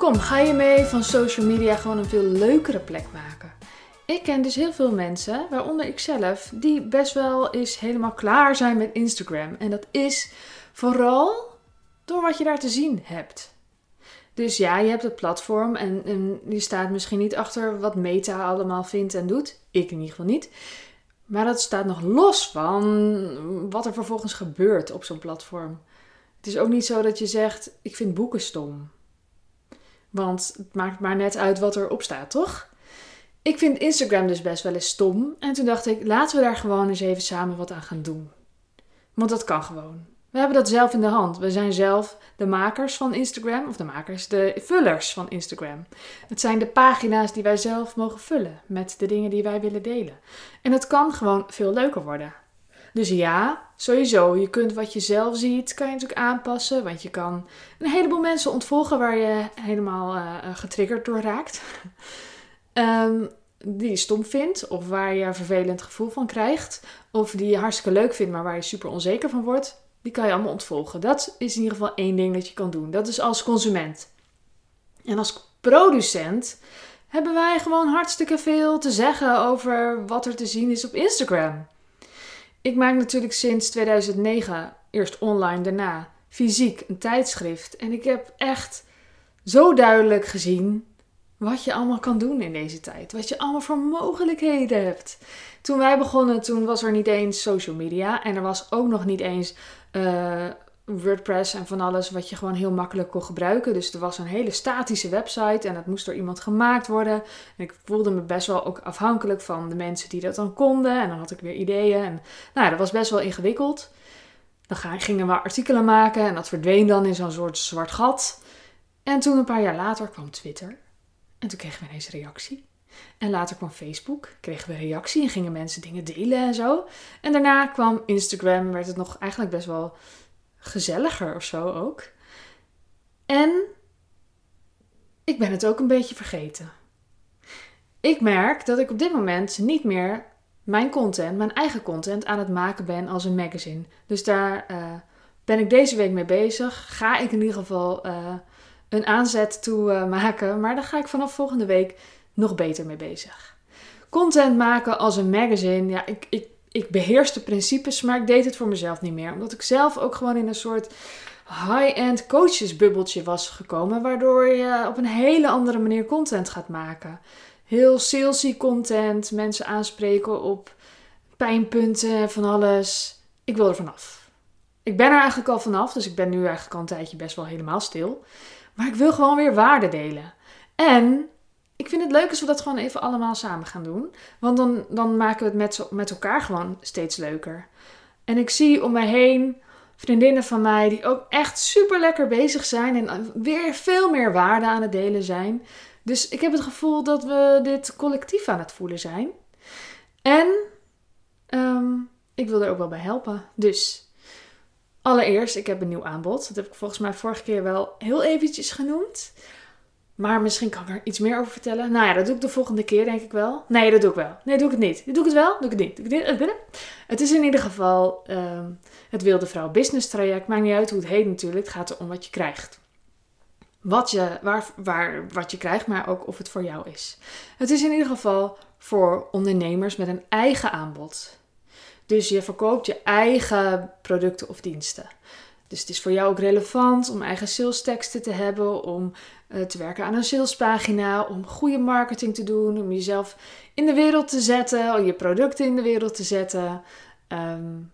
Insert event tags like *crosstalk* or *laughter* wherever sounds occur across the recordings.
Kom, ga je mee van social media gewoon een veel leukere plek maken? Ik ken dus heel veel mensen, waaronder ikzelf, die best wel eens helemaal klaar zijn met Instagram. En dat is vooral door wat je daar te zien hebt. Dus ja, je hebt het platform en, en je staat misschien niet achter wat Meta allemaal vindt en doet. Ik in ieder geval niet. Maar dat staat nog los van wat er vervolgens gebeurt op zo'n platform. Het is ook niet zo dat je zegt: Ik vind boeken stom. Want het maakt maar net uit wat erop staat, toch? Ik vind Instagram dus best wel eens stom. En toen dacht ik: laten we daar gewoon eens even samen wat aan gaan doen. Want dat kan gewoon. We hebben dat zelf in de hand. We zijn zelf de makers van Instagram, of de makers, de vullers van Instagram. Het zijn de pagina's die wij zelf mogen vullen met de dingen die wij willen delen. En het kan gewoon veel leuker worden. Dus ja, sowieso, je kunt wat je zelf ziet, kan je natuurlijk aanpassen. Want je kan een heleboel mensen ontvolgen waar je helemaal uh, getriggerd door raakt. um, *laughs* die je stom vindt, of waar je een vervelend gevoel van krijgt. Of die je hartstikke leuk vindt, maar waar je super onzeker van wordt. Die kan je allemaal ontvolgen. Dat is in ieder geval één ding dat je kan doen. Dat is als consument. En als producent hebben wij gewoon hartstikke veel te zeggen over wat er te zien is op Instagram. Ik maak natuurlijk sinds 2009, eerst online, daarna fysiek een tijdschrift. En ik heb echt zo duidelijk gezien wat je allemaal kan doen in deze tijd. Wat je allemaal voor mogelijkheden hebt. Toen wij begonnen, toen was er niet eens social media. En er was ook nog niet eens uh, WordPress en van alles wat je gewoon heel makkelijk kon gebruiken. Dus er was een hele statische website en dat moest door iemand gemaakt worden. En ik voelde me best wel ook afhankelijk van de mensen die dat dan konden. En dan had ik weer ideeën. En nou dat was best wel ingewikkeld. Dan gingen we artikelen maken en dat verdween dan in zo'n soort zwart gat. En toen een paar jaar later kwam Twitter. En toen kregen we ineens reactie. En later kwam Facebook, kregen we reactie en gingen mensen dingen delen en zo. En daarna kwam Instagram, werd het nog eigenlijk best wel gezelliger of zo ook. En ik ben het ook een beetje vergeten. Ik merk dat ik op dit moment niet meer mijn content, mijn eigen content aan het maken ben als een magazine. Dus daar uh, ben ik deze week mee bezig. Ga ik in ieder geval uh, een aanzet toe uh, maken. Maar daar ga ik vanaf volgende week nog beter mee bezig. Content maken als een magazine. Ja, ik, ik, ik beheers de principes, maar ik deed het voor mezelf niet meer. Omdat ik zelf ook gewoon in een soort high-end coachesbubbeltje was gekomen. Waardoor je op een hele andere manier content gaat maken. Heel salesy content, mensen aanspreken op pijnpunten van alles. Ik wil er vanaf. Ik ben er eigenlijk al vanaf, dus ik ben nu eigenlijk al een tijdje best wel helemaal stil. Maar ik wil gewoon weer waarde delen. En ik vind het leuk als we dat gewoon even allemaal samen gaan doen. Want dan, dan maken we het met, met elkaar gewoon steeds leuker. En ik zie om me heen vriendinnen van mij die ook echt super lekker bezig zijn. En weer veel meer waarde aan het delen zijn. Dus ik heb het gevoel dat we dit collectief aan het voelen zijn. En um, ik wil er ook wel bij helpen. Dus allereerst, ik heb een nieuw aanbod. Dat heb ik volgens mij vorige keer wel heel eventjes genoemd. Maar misschien kan ik er iets meer over vertellen. Nou ja, dat doe ik de volgende keer, denk ik wel. Nee, dat doe ik wel. Nee, doe ik het niet. Doe ik het wel? Doe ik het niet. Doe ik het niet? Het is in ieder geval um, het Wilde Vrouw Business Traject. Maakt niet uit hoe het heet natuurlijk. Het gaat erom wat je krijgt. Wat je, waar, waar, wat je krijgt, maar ook of het voor jou is. Het is in ieder geval voor ondernemers met een eigen aanbod. Dus je verkoopt je eigen producten of diensten. Dus het is voor jou ook relevant om eigen sales teksten te hebben, om uh, te werken aan een salespagina, om goede marketing te doen, om jezelf in de wereld te zetten, om je producten in de wereld te zetten. Um,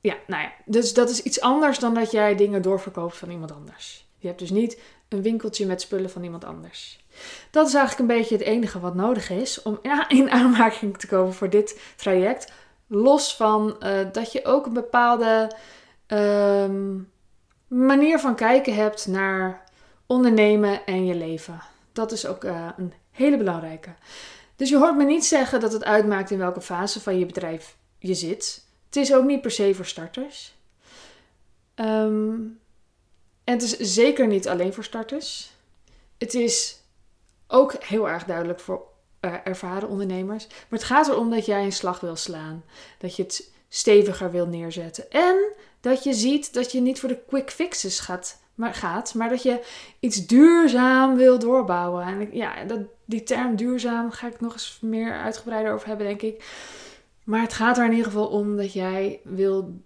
ja, nou ja, dus dat is iets anders dan dat jij dingen doorverkoopt van iemand anders. Je hebt dus niet een winkeltje met spullen van iemand anders. Dat is eigenlijk een beetje het enige wat nodig is om in aanmaking te komen voor dit traject. Los van uh, dat je ook een bepaalde um, manier van kijken hebt naar ondernemen en je leven. Dat is ook uh, een hele belangrijke. Dus je hoort me niet zeggen dat het uitmaakt in welke fase van je bedrijf je zit. Het is ook niet per se voor starters. En het is zeker niet alleen voor starters. Het is ook heel erg duidelijk voor uh, ervaren ondernemers. Maar het gaat erom dat jij een slag wil slaan. Dat je het steviger wil neerzetten. En dat je ziet dat je niet voor de quick fixes gaat maar, gaat, maar dat je iets duurzaam wil doorbouwen. En ja, dat, die term duurzaam ga ik nog eens meer uitgebreider over hebben, denk ik. Maar het gaat er in ieder geval om dat jij wil,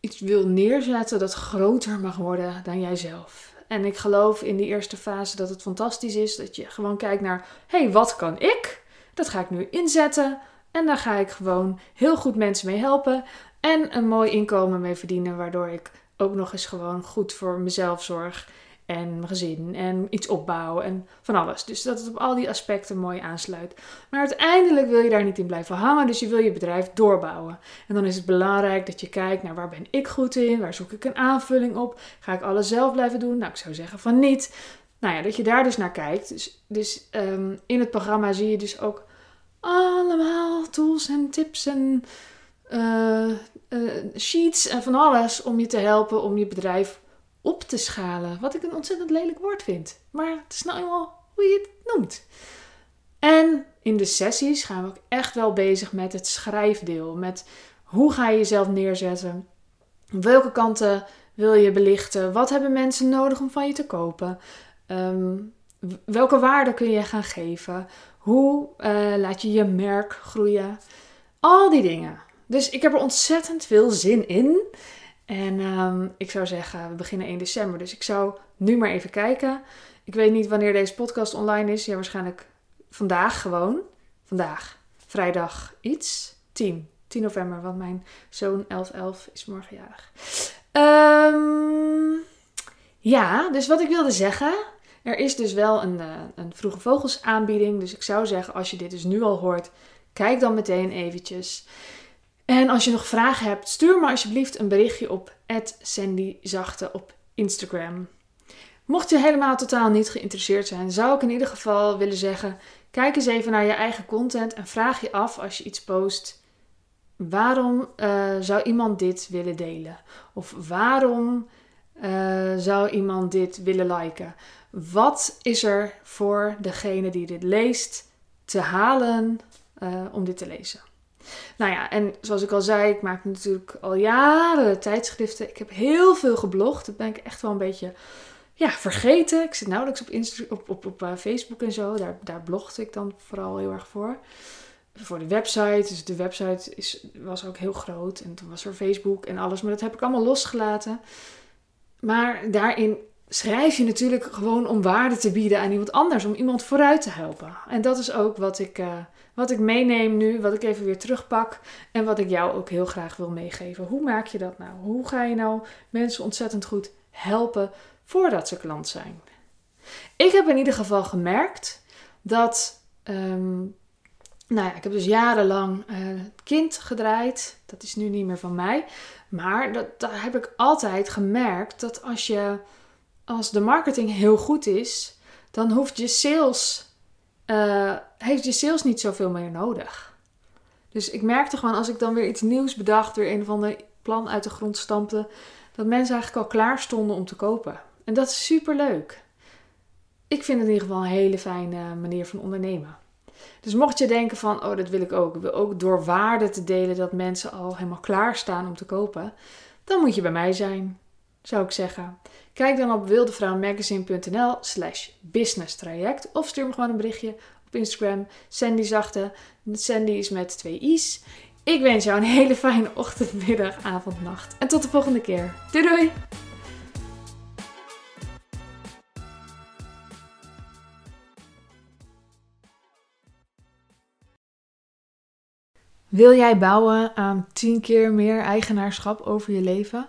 iets wil neerzetten dat groter mag worden dan jijzelf. En ik geloof in die eerste fase dat het fantastisch is dat je gewoon kijkt naar: hé, hey, wat kan ik? Dat ga ik nu inzetten. En daar ga ik gewoon heel goed mensen mee helpen. En een mooi inkomen mee verdienen, waardoor ik ook nog eens gewoon goed voor mezelf zorg en mijn gezin en iets opbouwen en van alles. Dus dat het op al die aspecten mooi aansluit. Maar uiteindelijk wil je daar niet in blijven hangen, dus je wil je bedrijf doorbouwen. En dan is het belangrijk dat je kijkt naar waar ben ik goed in, waar zoek ik een aanvulling op, ga ik alles zelf blijven doen? Nou, ik zou zeggen van niet. Nou ja, dat je daar dus naar kijkt. Dus, dus um, in het programma zie je dus ook allemaal tools en tips en uh, uh, sheets en van alles om je te helpen om je bedrijf op te schalen. Wat ik een ontzettend lelijk woord vind. Maar het is nou eenmaal hoe je het noemt. En in de sessies gaan we ook echt wel bezig met het schrijfdeel. Met hoe ga je jezelf neerzetten? Welke kanten wil je belichten? Wat hebben mensen nodig om van je te kopen? Um, welke waarde kun je gaan geven? Hoe uh, laat je je merk groeien? Al die dingen. Dus ik heb er ontzettend veel zin in. En um, ik zou zeggen, we beginnen 1 december. Dus ik zou nu maar even kijken. Ik weet niet wanneer deze podcast online is. Ja, waarschijnlijk vandaag gewoon. Vandaag. Vrijdag iets. 10. 10 november, want mijn zoon 11-11 is morgen jarig. Um, ja, dus wat ik wilde zeggen. Er is dus wel een, uh, een vroege vogels aanbieding. Dus ik zou zeggen, als je dit dus nu al hoort, kijk dan meteen eventjes. En als je nog vragen hebt, stuur me alsjeblieft een berichtje op @sandyzachte op Instagram. Mocht je helemaal totaal niet geïnteresseerd zijn, zou ik in ieder geval willen zeggen: kijk eens even naar je eigen content en vraag je af als je iets post. Waarom uh, zou iemand dit willen delen? Of waarom uh, zou iemand dit willen liken? Wat is er voor degene die dit leest te halen uh, om dit te lezen? Nou ja, en zoals ik al zei, ik maak natuurlijk al jaren tijdschriften. Ik heb heel veel geblogd. Dat ben ik echt wel een beetje ja, vergeten. Ik zit nauwelijks op, op, op, op uh, Facebook en zo. Daar, daar blogde ik dan vooral heel erg voor. Voor de website. Dus de website is, was ook heel groot. En toen was er Facebook en alles. Maar dat heb ik allemaal losgelaten. Maar daarin schrijf je natuurlijk gewoon om waarde te bieden aan iemand anders. Om iemand vooruit te helpen. En dat is ook wat ik... Uh, wat ik meeneem nu, wat ik even weer terugpak en wat ik jou ook heel graag wil meegeven. Hoe maak je dat nou? Hoe ga je nou mensen ontzettend goed helpen voordat ze klant zijn? Ik heb in ieder geval gemerkt dat. Um, nou ja, ik heb dus jarenlang uh, kind gedraaid. Dat is nu niet meer van mij. Maar dat, daar heb ik altijd gemerkt dat als je. Als de marketing heel goed is, dan hoeft je sales uh, heeft je sales niet zoveel meer nodig. Dus ik merkte gewoon als ik dan weer iets nieuws bedacht, weer een of ander plan uit de grond stampte, dat mensen eigenlijk al klaar stonden om te kopen. En dat is super leuk. Ik vind het in ieder geval een hele fijne manier van ondernemen. Dus mocht je denken van, oh dat wil ik ook. Ik wil ook door waarde te delen dat mensen al helemaal klaar staan om te kopen. Dan moet je bij mij zijn, zou ik zeggen. Kijk dan op wildevrouwmagazine.nl slash business traject of stuur me gewoon een berichtje op Instagram. Sandy Zachte. Sandy is met twee i's. Ik wens jou een hele fijne ochtend, middag, avond, nacht. En tot de volgende keer. Doei doei! Wil jij bouwen aan 10 keer meer eigenaarschap over je leven?